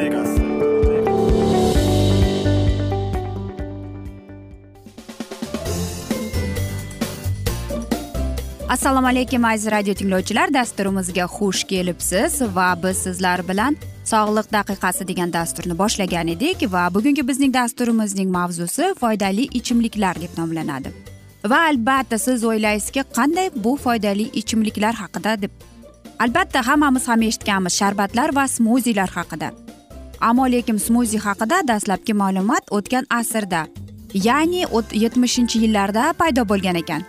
Vegas. assalomu alaykum aziz radio tinglovchilar. Dasturimizga xush kelibsiz va biz sizlar bilan sog'liq daqiqasi degan dasturni boshlagan edik va bugungi bizning dasturimizning mavzusi foydali ichimliklar deb nomlanadi. Va albatta siz o'ylaysizki qanday bu foydali ichimliklar haqida deb. Albatta hammamiz ham eshitganmiz sharbatlar va smuzilar haqida. Ammo lekin smuzi haqida dastlabki ma'lumot o'tgan asrda ya'ni yetmishinchi yillarda paydo bo'lgan ekan.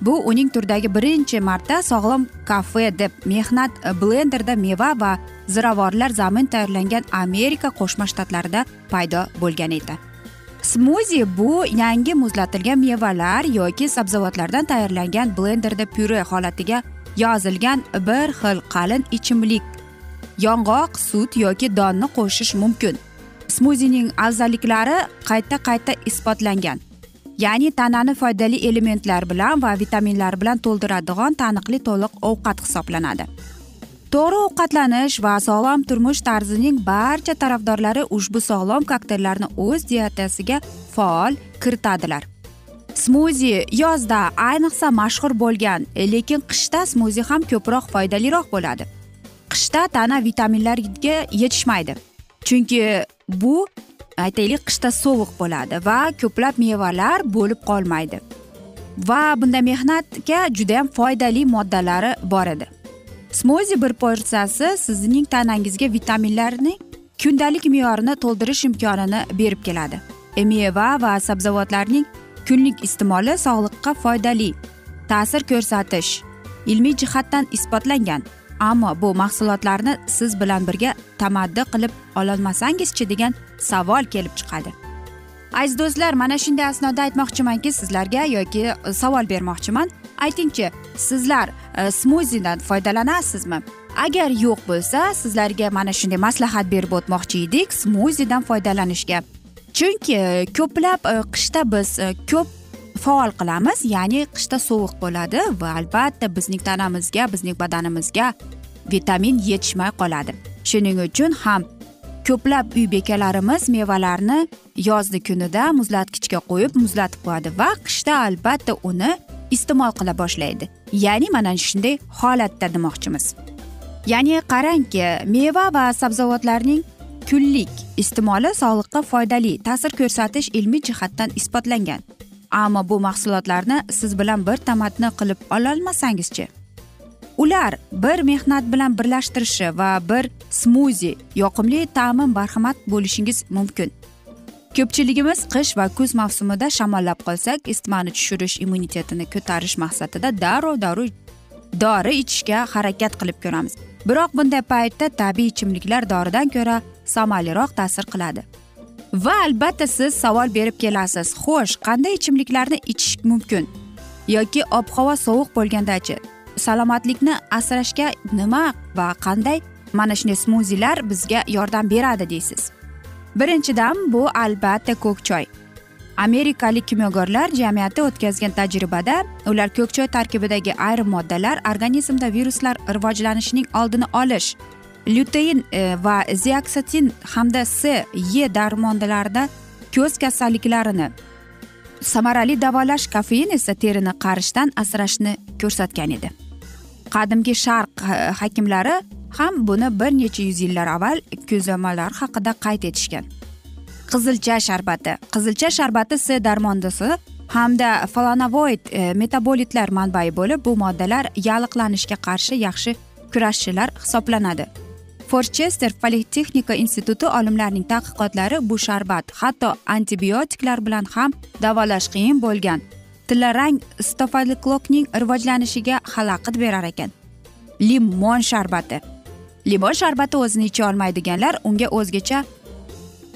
Bu uning turdagi birinchi marta sog'lom kafe deb mehnat blenderda meva va ziravorlar zamin tayyorlangan amerika qo'shma shtatlarida paydo bo'lgan edi. Smuzi bu yangi muzlatilgan mevalar yoki sabzavotlardan tayyorlangan blenderda pyure holatiga yozilgan bir xil qalin ichimlik yong'oq sut yoki donni qo'shish mumkin. Smuzining afzalliklari qayta qayta isbotlangan. Ya'ni tanani foydali elementlar bilan va vitaminlar bilan to'ldiradigan taniqli to'liq ovqat hisoblanadi. To'g'ri ovqatlanish va sog'lom turmush tarzining barcha tarafdorlari ushbu sog'lom kokteyllarni o'z dietasiga faol kiritadilar. Smuzi yozda ayniqsa mashhur bo'lgan lekin qishda smuzi ham ko'proq foydaliroq bo'ladi. Qishda tana vitaminlarga yetishmaydi. Chunki bu aytaylik qishda sovuq bo'ladi va ko'plab mevalar bo'lib qolmaydi. Va bunda mehnatga judayam foydali moddalari bor edi. Smuzi bir porsiyasi sizning tanangizga vitaminlarning kundalik me'yorini to'ldirish imkonini berib keladi. E, meva va sabzavotlarning kunlik iste'moli sog'liqqa foydali ta'sir ko'rsatish ilmiy jihatdan isbotlangan ammo bu mahsulotlarni siz bilan birga tamaddi qilib ololmasangizchi degan savol kelib chiqadi. Aziz do'stlar mana shunday asnoda aytmoqchimanki sizlarga yoki e, savol bermoqchiman. Aytingchi sizlar e, smuzidan foydalanasizmi agar yo'q bo'lsa sizlarga mana shunday maslahat berib o'tmoqchi edik smuzidan foydalanishga. Chunki e, ko'plab e, qishda biz e, ko'p faol qilamiz. Ya'ni qishda sovuq bo'ladi va albatta bizning tanamizga bizning badanimizga vitamin yetishmay qoladi. Shuning uchun ham ko'plab uy bekalarimiz mevalarni yozgi kunida muzlatgichga qo'yib muzlatib qo'yadi va qishda albatta uni iste'mol qila boshlaydi. Ya'ni mana shunday holatda demoqchimiz. Ya'ni qarangki meva va sabzavotlarning kunlik iste'moli sog'liqqa foydali ta'sir ko'rsatish ilmiy jihatdan isbotlangan. Ammo bu mahsulotlarni siz bilan bir tamatni qilib ololmasangizchi. Ular bir mehnat bilan birlashtirishi va bir smuzi yoqimli ta'mi marhamat bo'lishingiz mumkin. Ko'pchiligimiz qish va kuz mavsumida shamollab qolsak isitmani tushirish immunitetini ko'tarish maqsadida darrov darrov dori ichishga harakat qilib ko'ramiz. Biroq bunday paytda tabiiy ichimliklar doridan ko'ra samaraliroq ta'sir qiladi. Va albatta siz savol berib kelasiz. Xo'sh qanday ichimliklarni ichish mumkin? Yoki ob havo sovuq bo'lgandachi? Salomatlikni asrashga nima va qanday? Mana shunday smuzilar bizga yordam beradi deysiz. Birinchidan bu albatta ko'k choy. Amerikalik kimyogarlar jamiyati o'tkazgan tajribada ular ko'k choy tarkibidagi ayrim moddalar organizmda viruslar rivojlanishining oldini olish lyutein e, va ziaksatin hamda s e darmonlarida ko'z kasalliklarini samarali davolash kofein esa terini qarishdan asrashni ko'rsatgan edi. Qadimgi sharq e, hakimlari ham buni bir necha yuz yillar avval ko'zlamalar haqida qayd etishgan. Qizilcha sharbati qizilcha sharbati s darmondisi hamda falanovoid e, metabolitlar manbai bo'lib bu moddalar yalliqlanishga qarshi yaxshi kurashchilar hisoblanadi. Forchester politexnika instituti olimlarining tadqiqotlari bu sharbat hatto antibiotiklar bilan ham davolash qiyin bo'lgan. Tillarang stofaliklokning rivojlanishiga xalaqit berar ekan. Limon sharbati. Limon sharbati o'zini icha olmaydiganlar unga o'zgacha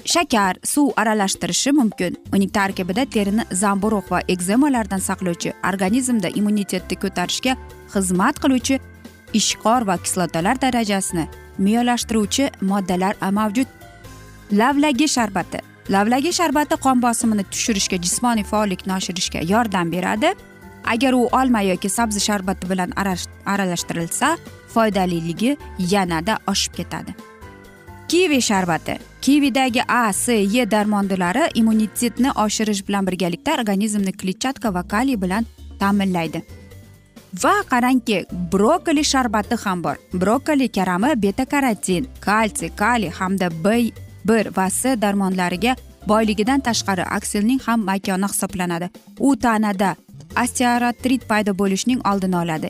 shakar suv aralashtirishi mumkin. Uning tarkibida terini zamburug' va egzemalardan saqlovchi organizmda immunitetni ko'tarishga xizmat qiluvchi ishqor va kislotalar darajasini miyolashtiruvchi moddalar mavjud. Lavlagi sharbati. Lavlagi sharbati qon bosimini tushirishga jismoniy faollikni oshirishga yordam beradi. Agar u olma yoki sabzi sharbati bilan aralashtirilsa foydaliligi yanada oshib ketadi. Kivi sharbati. Kividagi a c e darmondilari immunitetni oshirish bilan birgalikda organizmni kletchatka va kaliy bilan ta'minlaydi. Va qarangki brokoli sharbati ham bor. Brokoli karami beta karotin kalsiy kaliy hamda b bir va c darmonlariga boyligidan tashqari aksilning ham makoni hisoblanadi. U tanada osteoartrit paydo bo'lishining oldini oladi.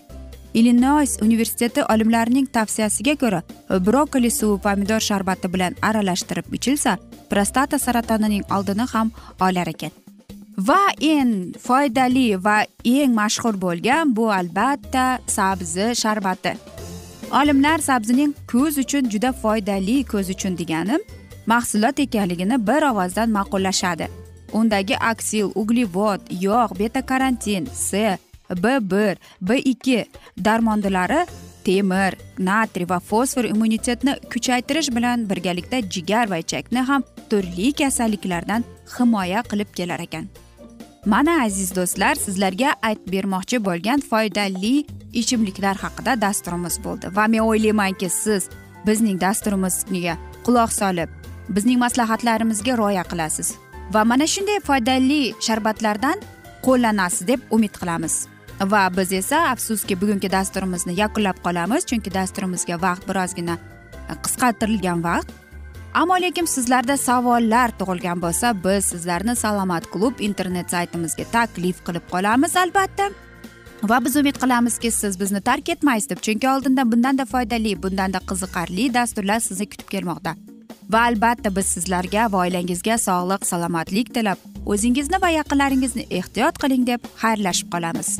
Illinoys universiteti olimlarining tavsiyasiga ko'ra brokoli suvi pomidor sharbati bilan aralashtirib ichilsa prostata saratonining oldini ham olar ekan. Va eng foydali va eng mashhur bo'lgan bu albatta sabzi sharbati. Olimlar sabzining ko'z uchun juda foydali ko'z uchun degani mahsulot ekanligini bir ovozdan ma'qullashadi. Undagi aksil uglevod yog' beta karantin c b bir b ikki darmondilari temir natriy va fosfor immunitetni kuchaytirish bilan birgalikda jigar va ichakni ham turli kasalliklardan himoya qilib kelar ekan. Mana aziz do'stlar sizlarga aytib bermoqchi bo'lgan foydali ichimliklar haqida dasturimiz bo'ldi. Va men o'ylaymanki siz bizning dasturimizga quloq solib bizning maslahatlarimizga rioya qilasiz. Va mana shunday foydali sharbatlardan qo'llanasiz deb umid qilamiz. Va biz esa afsuski bugungi dasturimizni yakunlab qolamiz chunki dasturimizga vaqt birozgina qisqartirilgan vaqt. Ammo lekin sizlarda savollar tug'ilgan bo'lsa biz sizlarni salomat klub internet saytimizga taklif qilib qolamiz albatta. Va biz umid qilamizki siz bizni tark etmaysiz deb chunki oldinda bundanda foydali bundanda qiziqarli dasturlar sizni kutib kelmoqda. Va albatta biz sizlarga va oilangizga sog'lik salomatlik tilab o'zingizni va yaqinlaringizni ehtiyot qiling deb xayrlashib qolamiz.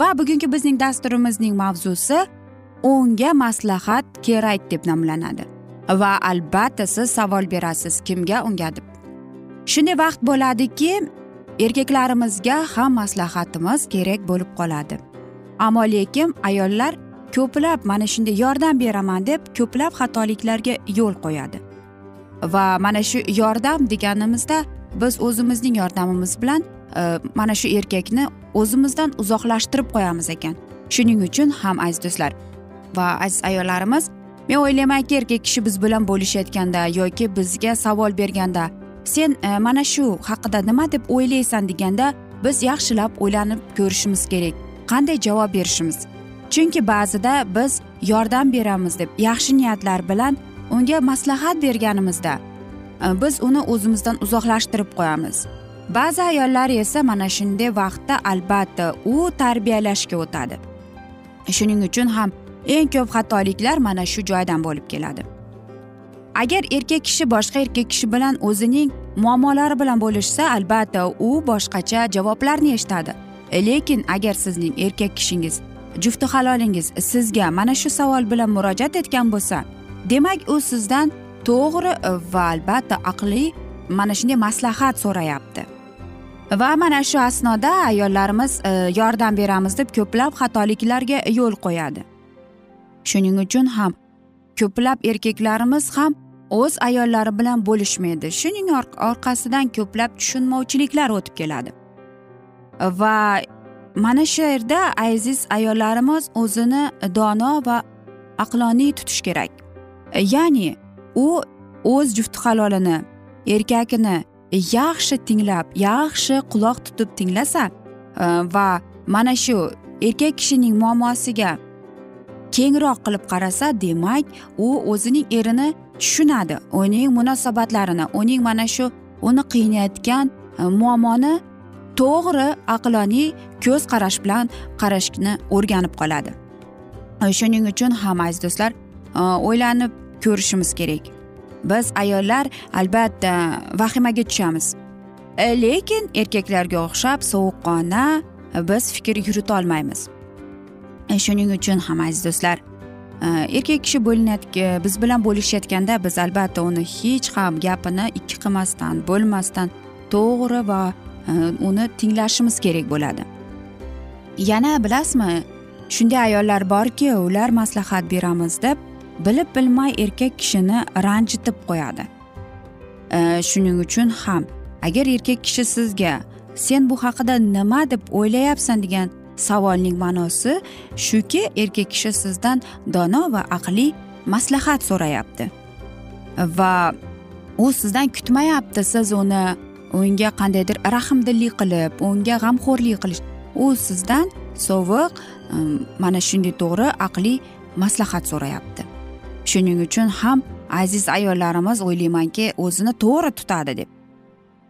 Va bugungi bizning dasturimizning mavzusi unga maslahat kerak deb nomlanadi. Va albatta siz savol berasiz kimga unga deb. Shunday vaqt bo'ladiki erkaklarimizga ham maslahatimiz kerak bo'lib qoladi. Ammo lekin ayollar ko'plab mana shunday yordam beraman deb ko'plab xatoliklarga yo'l qo'yadi. Va mana shu yordam deganimizda biz o'zimizning yordamimiz bilan e, mana shu erkakni o'zimizdan uzoqlashtirib qo'yamiz ekan. Shuning uchun ham aziz do'stlar va aziz ayollarimiz men o'ylaymanki erkak kishi biz bilan bo'lishayotganda yoki bizga savol berganda sen e, mana shu haqida nima deb o'ylaysan deganda biz yaxshilab o'ylanib ko'rishimiz kerak. Qanday javob berishimiz? Chunki ba'zida biz yordam beramiz deb yaxshi niyatlar bilan unga maslahat berganimizda e, biz uni o'zimizdan uzoqlashtirib qo'yamiz. Ba'zi ayollar esa mana shunday vaqtda albatta u tarbiyalashga o'tadi. Shuning uchun ham eng ko'p xatoliklar mana shu joydan bo'lib keladi. Agar erkak kishi boshqa erkak kishi bilan o'zining muammolari bilan bo'lishsa albatta u boshqacha javoblarni eshitadi. Lekin agar sizning erkak kishingiz jufti halolingiz sizga mana shu savol bilan murojaat etgan bo'lsa demak u sizdan to'g'ri va albatta aqliy mana shunday maslahat so'rayapti. Va mana shu asnoda ayollarimiz e, yordam beramiz deb ko'plab xatoliklarga yo'l qo'yadi. Shuning uchun ham ko'plab erkaklarimiz ham o'z ayollari bilan bo'lishmaydi. Shuning orqasidan ko'plab tushunmovchiliklar o'tib keladi. Va mana shu yerda aziz ayollarimiz o'zini dono va aqloniy tutish kerak. Ya'ni u o'z jufti halolini erkakini yaxshi tinglab yaxshi quloq tutib tinglasa e, va mana shu erkak kishining muammosiga kengroq qilib qarasa demak u o'zining erini tushunadi uning munosabatlarini uning mana shu uni qiynayotgan e, muammoni to'g'ri aqloniy ko'z qarash bilan qarashni o'rganib qoladi. E, shuning uchun ham aziz do'stlar o'ylanib ko'rishimiz kerak. Biz ayollar albatta vahimaga tushamiz. E, lekin erkaklarga o'xshab sovuqqona e, biz fikr yuritolmaymiz e, shuning uchun ham aziz do'stlar erkak kishi bo'linayotgan biz bilan bo'lishayotganda biz albatta uni hech ham gapini ikki qilmasdan bo'lmasdan to'g'ri va uni tinglashimiz kerak bo'ladi. Yana bilasizmi shunday ayollar borki ular maslahat beramiz deb bilib bilmay erkak kishini ranjitib qo'yadi. E, shuning uchun ham agar erkak kishi sizga sen bu haqida nima deb o'ylayapsan? degan savolning ma'nosi shuki erkak kishi sizdan dono va aqliy maslahat so'rayapti. Va u sizdan kutmayapti siz uni unga qandaydir rahmdillik qilib unga g'amxo'rlik qilish. U sizdan sovuq e, mana shunday to'g'ri aqliy maslahat so'rayapti. Shuning uchun ham aziz ayollarimiz o'ylaymanki o'zini to'g'ri tutadi deb.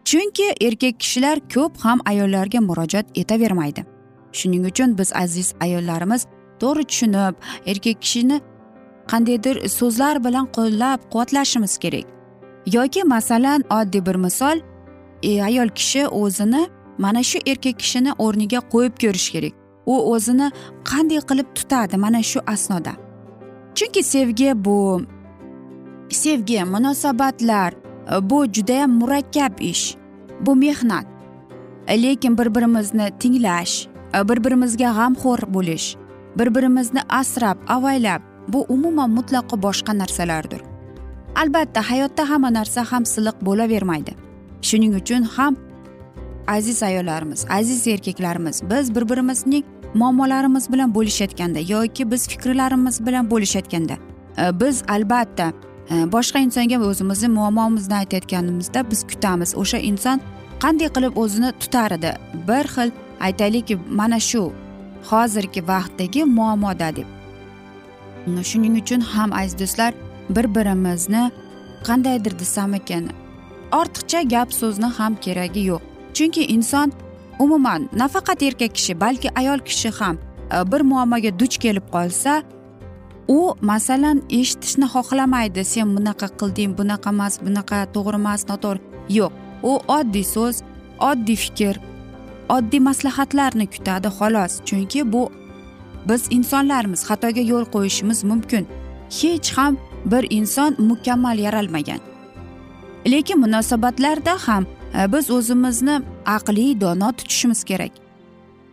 Chunki erkak kishilar ko'p ham ayollarga murojaat etavermaydi. Shuning uchun biz aziz ayollarimiz to'g'ri tushunib erkak kishini qandaydir so'zlar bilan qo'llab quvvatlashimiz kerak. Yoki masalan oddiy bir misol e, ayol kishi o'zini mana shu erkak kishini o'rniga qo'yib ko'rish kerak. U o'zini qanday qilib tutadi mana shu asnoda? Chunki sevgi bu. Sevgi munosabatlar bu judayam murakkab ish bu mehnat. Lekin bir birimizni tinglash bir birimizga g'amxo'r bo'lish bir birimizni asrab avaylab bu umuman mutlaqo boshqa narsalardir. Albatta hayotda hamma narsa ham silliq bo'lavermaydi. Shuning uchun ham aziz ayollarimiz aziz erkaklarimiz biz bir birimizning muammolarimiz bilan bo'lishayotganda yoki biz fikrlarimiz bilan bo'lishayotganda e, biz albatta e, boshqa insonga o'zimizni muammomizni aytayotganimizda biz kutamiz. O'sha inson qanday qilib o'zini tutar edi? Bir xil aytaylikki mana shu hozirgi vaqtdagi muammoda deb. Shuning uchun ham aziz do'stlar bir birimizni qandaydir desam ekan ortiqcha gap so'zni ham keragi yo'q. Chunki inson umuman nafaqat erkak kishi balki ayol kishi ham e, bir muammoga duch kelib qolsa u masalan eshitishni xohlamaydi. Sen bunaqa qilding bunaqa emas bunaqa to'g'ri emas noto'g'ri. Yo'q u oddiy so'z oddiy fikr oddiy maslahatlarni kutadi xolos. Chunki bu biz insonlarmiz xatoga yo'l qo'yishimiz mumkin. Hech ham bir inson mukammal yaralmagan. Lekin munosabatlarda ham Э, biz o'zimizni aqliy dono tutishimiz kerak.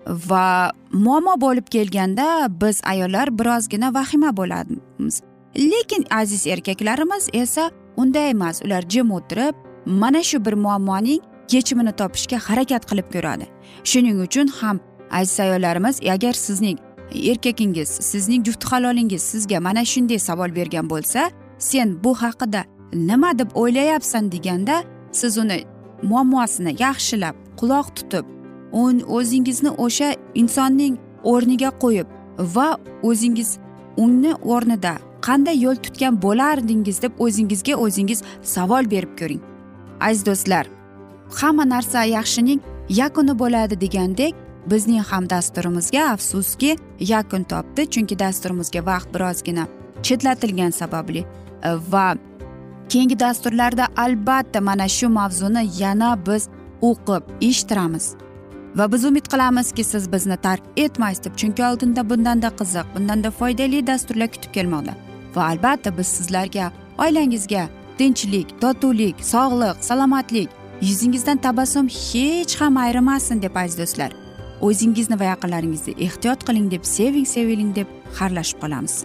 Va muammo bo'lib kelganda biz ayollar birozgina vahima bo'lamiz. Lekin aziz erkaklarimiz esa unday emas. Ular jim o'tirib mana shu bir muammoning yechimini topishga harakat qilib ko'radi. Shuning uchun ham aziz ayollarimiz agar sizning erkagingiz sizning jufti halolingiz sizga mana shunday savol bergan bo'lsa sen bu haqida nima deb o'ylayapsan deganda siz uni muammosini yaxshilab quloq tutib o'zingizni o'sha insonning o'rniga qo'yib va o'zingiz uni o'rnida qanday yo'l tutgan bo'lardingiz deb o'zingizga o'zingiz savol berib ko'ring. Aziz do'stlar hamma narsa yaxshining yakuni bo'ladi degandek bizning ham dasturimizga afsuski yakun topdi chunki dasturimizga vaqt birozgina chetlatilgani sababli va keyingi dasturlarda albatta mana shu mavzuni yana biz o'qib eshittiramiz. Va biz umid qilamizki siz bizni tark etmaysiz deb chunki oldinda bundanda qiziq bundanda foydali dasturlar kutib kelmoqda. Va albatta biz sizlarga oilangizga tinchlik totuvlik sog'lik salomatlik yuzingizdan tabassum hech ham ayrimasin deb aziz do'stlar o'zingizni va yaqinlaringizni ehtiyot qiling deb seving seviling deb xayrlashib qolamiz.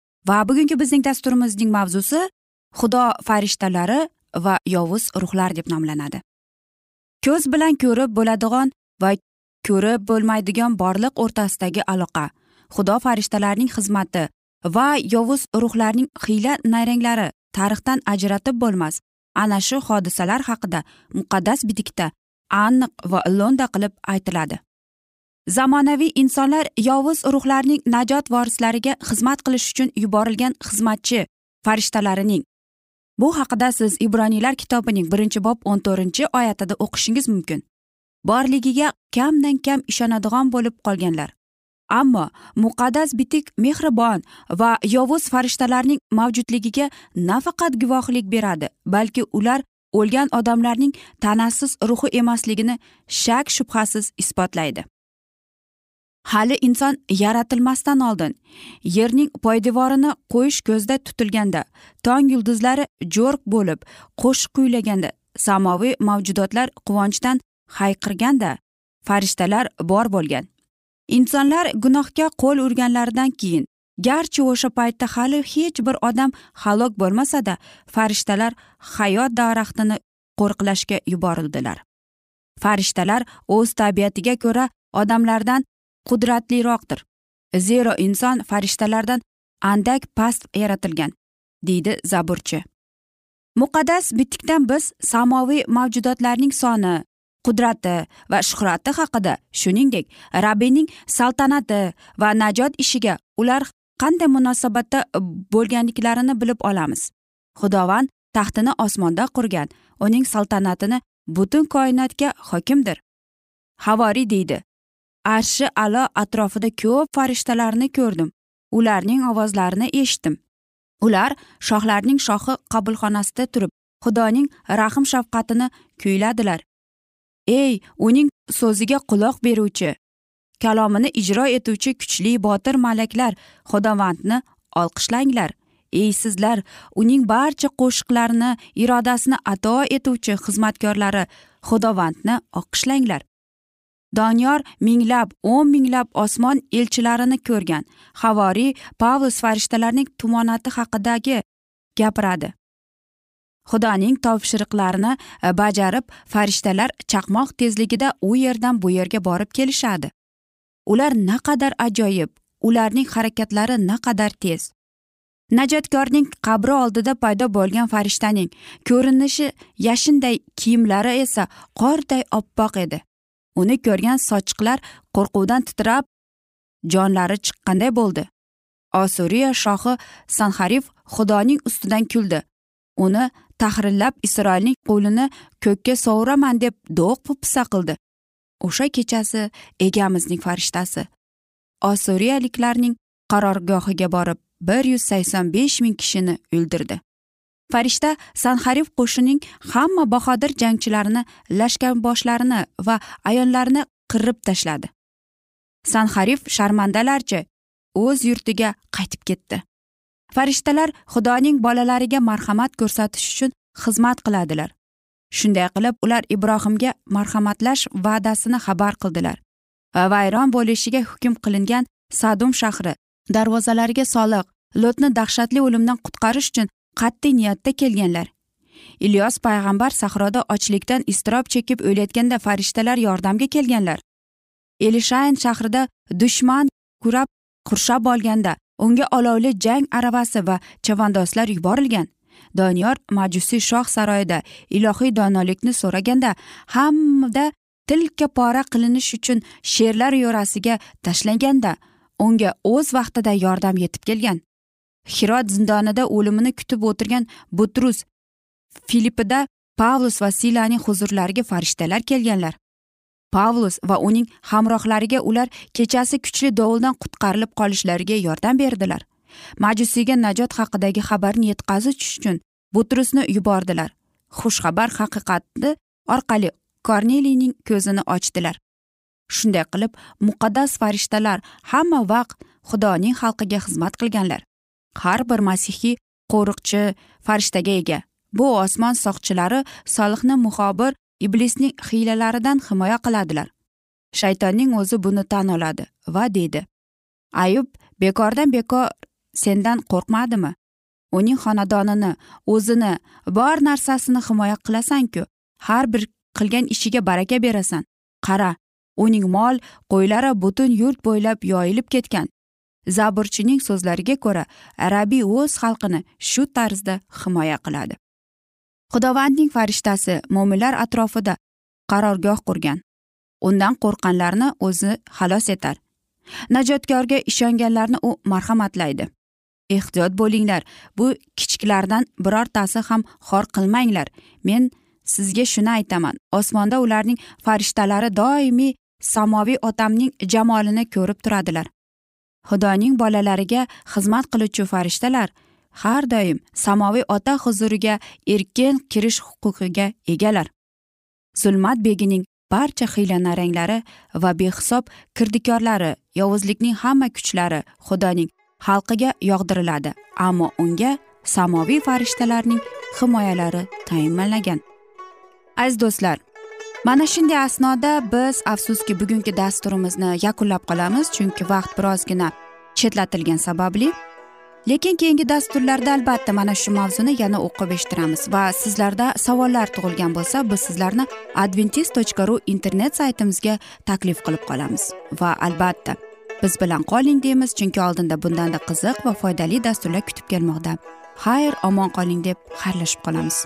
Va bugungi bizning dasturimizning mavzusi xudo farishtalari va yovuz ruhlar deb nomlanadi. Ko'z bilan ko'rib bo'ladigan va ko'rib bo'lmaydigan borliq o'rtasidagi aloqa xudo farishtalarining xizmati va yovuz ruhlarning hiyla nayranglari tarixdan ajratib bo'lmas ana shu hodisalar haqida muqaddas bitikda aniq va lo'nda qilib aytiladi. Zamonaviy insonlar yovuz ruhlarning najot vorislariga xizmat qilish uchun yuborilgan xizmatchi farishtalarining. Bu haqida siz ibroniylar kitobining birinchi bob o'n to'rtinchi oyatida o'qishingiz mumkin. Borligiga kamdan kam ishonadigan bo'lib qolganlar. Ammo muqaddas bitik mehribon va yovuz farishtalarning mavjudligiga nafaqat guvohlik beradi balki ular o'lgan odamlarning tanasiz ruhi emasligini shak shubhasiz isbotlaydi. Hali inson yaratilmasdan oldin. Yerning poydevorini qo'yish ko'zda tutilganda tong yulduzlari jo'rq bo'lib qo'shiq kuylaganda samoviy mavjudotlar quvonchdan hayqirganda farishtalar bor bo'lgan. Insonlar gunohga qo'l urganlaridan keyin garchi o'sha paytda hali hech bir odam halok bo'lmasada farishtalar hayot daraxtini qo'riqlashga yuborildilar. Farishtalar o'z tabiatiga ko'ra odamlardan qudratliroqdir. Zero inson farishtalardan andak past yaratilgan deydi zaburchi. Muqaddas bitikdan biz samoviy mavjudotlarning soni qudrati va shuhrati haqida shuningdek rabbiyning saltanati va najot ishiga ular qanday munosabatda bo'lganliklarini bilib olamiz. Xudovand taxtini osmonda qurgan uning saltanatini butun koinotga hokimdir. Havoriy deydi arshi alo atrofida ko'p farishtalarni ko'rdim. Ularning ovozlarini eshitdim. Ular shohlarning shohi qabulxonasida turib xudoning rahm shafqatini kuyladilar. Ey uning so'ziga quloq beruvchi kalomini ijro etuvchi kuchli botir malaklar xudovandni olqishlanglar. Ey sizlar uning barcha qo'shiqlarini irodasini ato etuvchi xizmatkorlari xudovandni olqishlanglar. Doniyor minglab o'n minglab osmon elchilarini ko'rgan. Havoriy pavlus farishtalarning tumonati haqidagi gapiradi. Xudoning topshiriqlarini e, bajarib farishtalar chaqmoq tezligida u yerdan bu yerga borib kelishadi. Ular naqadar ajoyib ularning harakatlari naqadar tez. Najotkorning qabri oldida paydo bo'lgan farishtaning ko'rinishi yashinday kiyimlari esa qorday oppoq edi. Uni ko'rgan sochiqlar qo'rquvdan titrab jonlari chiqqanday bo'ldi. Osuriya shohi sanharif xudoning ustidan kuldi. Uni tahrirlab isroilning qo'lini ko'kka sovuraman deb do'q po'pisa qildi. O'sha kechasi egamizning farishtasi. Osuriyaliklarning qarorgohiga borib bir yuz sakson besh ming kishini o'ldirdi. Farishta sanharif qo'shining hamma bahodir jangchilarini lashkarboshlarini va ayollarni qirib tashladi. Sanharif sharmandalarcha o'z yurtiga qaytib ketdi. Farishtalar xudoning bolalariga marhamat ko'rsatish uchun xizmat qiladilar. Shunday qilib ular ibrohimga marhamatlash va'dasini xabar qildilar va vayron bo'lishiga hukm qilingan sadum shahri darvozalariga soliq lotni dahshatli o'limdan qutqarish uchun qat'iy niyatda kelganlar. Ilyos payg'ambar sahroda ochlikdan iztirob chekib o'layotganda farishtalar yordamga kelganlar. Elishayn shahrida dushman kurab qurshab olganda unga olovli jang aravasi va chavandozlar yuborilgan. Doniyor majusiy shoh saroyida ilohiy donolikni so'raganda hamda tilka pora qilinish uchun sherlar yo'rasiga tashlanganda unga o'z vaqtida yordam yetib kelgan. Hirot zindonida o'limini kutib o'tirgan butrus filippida pavlus va silaning huzurlariga farishtalar kelganlar. Pavlus va uning hamrohlariga ular kechasi kuchli dovuldan qutqarilib qolishlariga yordam berdilar. Majusiyga najot haqidagi xabarni yetkazish uchun butrusni yubordilar. Xushxabar haqiqati orqali korneliyning ko'zini ochdilar. Shunday qilib muqaddas farishtalar hamma vaqt xudoning xalqiga xizmat qilganlar. Har bir masihiy qo'riqchi farishtaga ega. Bu osmon soqchilari solihni muxobir iblisning hiylalaridan himoya qiladilar. Shaytonning o'zi buni tan oladi va deydi ayub bekordan bekor sendan qo'rqmadimi? Uning xonadonini o'zini bor narsasini himoya qilasanku har bir qilgan ishiga baraka berasan. Qara uning mol qo'ylari butun yurt bo'ylab yoyilib ketgan. Zaburchining so'zlariga ko'ra arabiy o'z xalqini shu tarzda himoya qiladi. Xudovandning farishtasi mo'minlar atrofida qarorgoh qurgan. Undan qo'rqqanlarni o'zi xalos etar. Najotkorga ishonganlarni u marhamatlaydi. Ehtiyot bo'linglar bu kichiklardan birortasi ham xor qilmanglar. Men sizga shuni aytaman. Osmonda ularning farishtalari doimiy samoviy otamning jamolini ko'rib turadilar. Xudoning bolalariga xizmat qiluvchi farishtalar har doim samoviy ota huzuriga erkin kirish huquqiga egalar. Zulmat begining barcha hiylanaranglari va behisob kirdikorlari yovuzlikning hamma kuchlari xudoning xalqiga yog'diriladi ammo unga samoviy farishtalarning himoyalari tayinlangan aziz do'stlar mana shunday asnoda biz afsuski bugungi dasturimizni yakunlab qolamiz chunki vaqt birozgina chetlatilgani sababli. Lekin keyingi dasturlarda albatta mana shu mavzuni yana o'qib eshittiramiz va sizlarda savollar tug'ilgan bo'lsa biz sizlarni adventis tochka ru internet saytimizga taklif qilib qolamiz. Va albatta biz bilan qoling deymiz chunki oldinda bundanda qiziq va foydali dasturlar kutib kelmoqda. Xayr omon qoling deb xayrlashib qolamiz.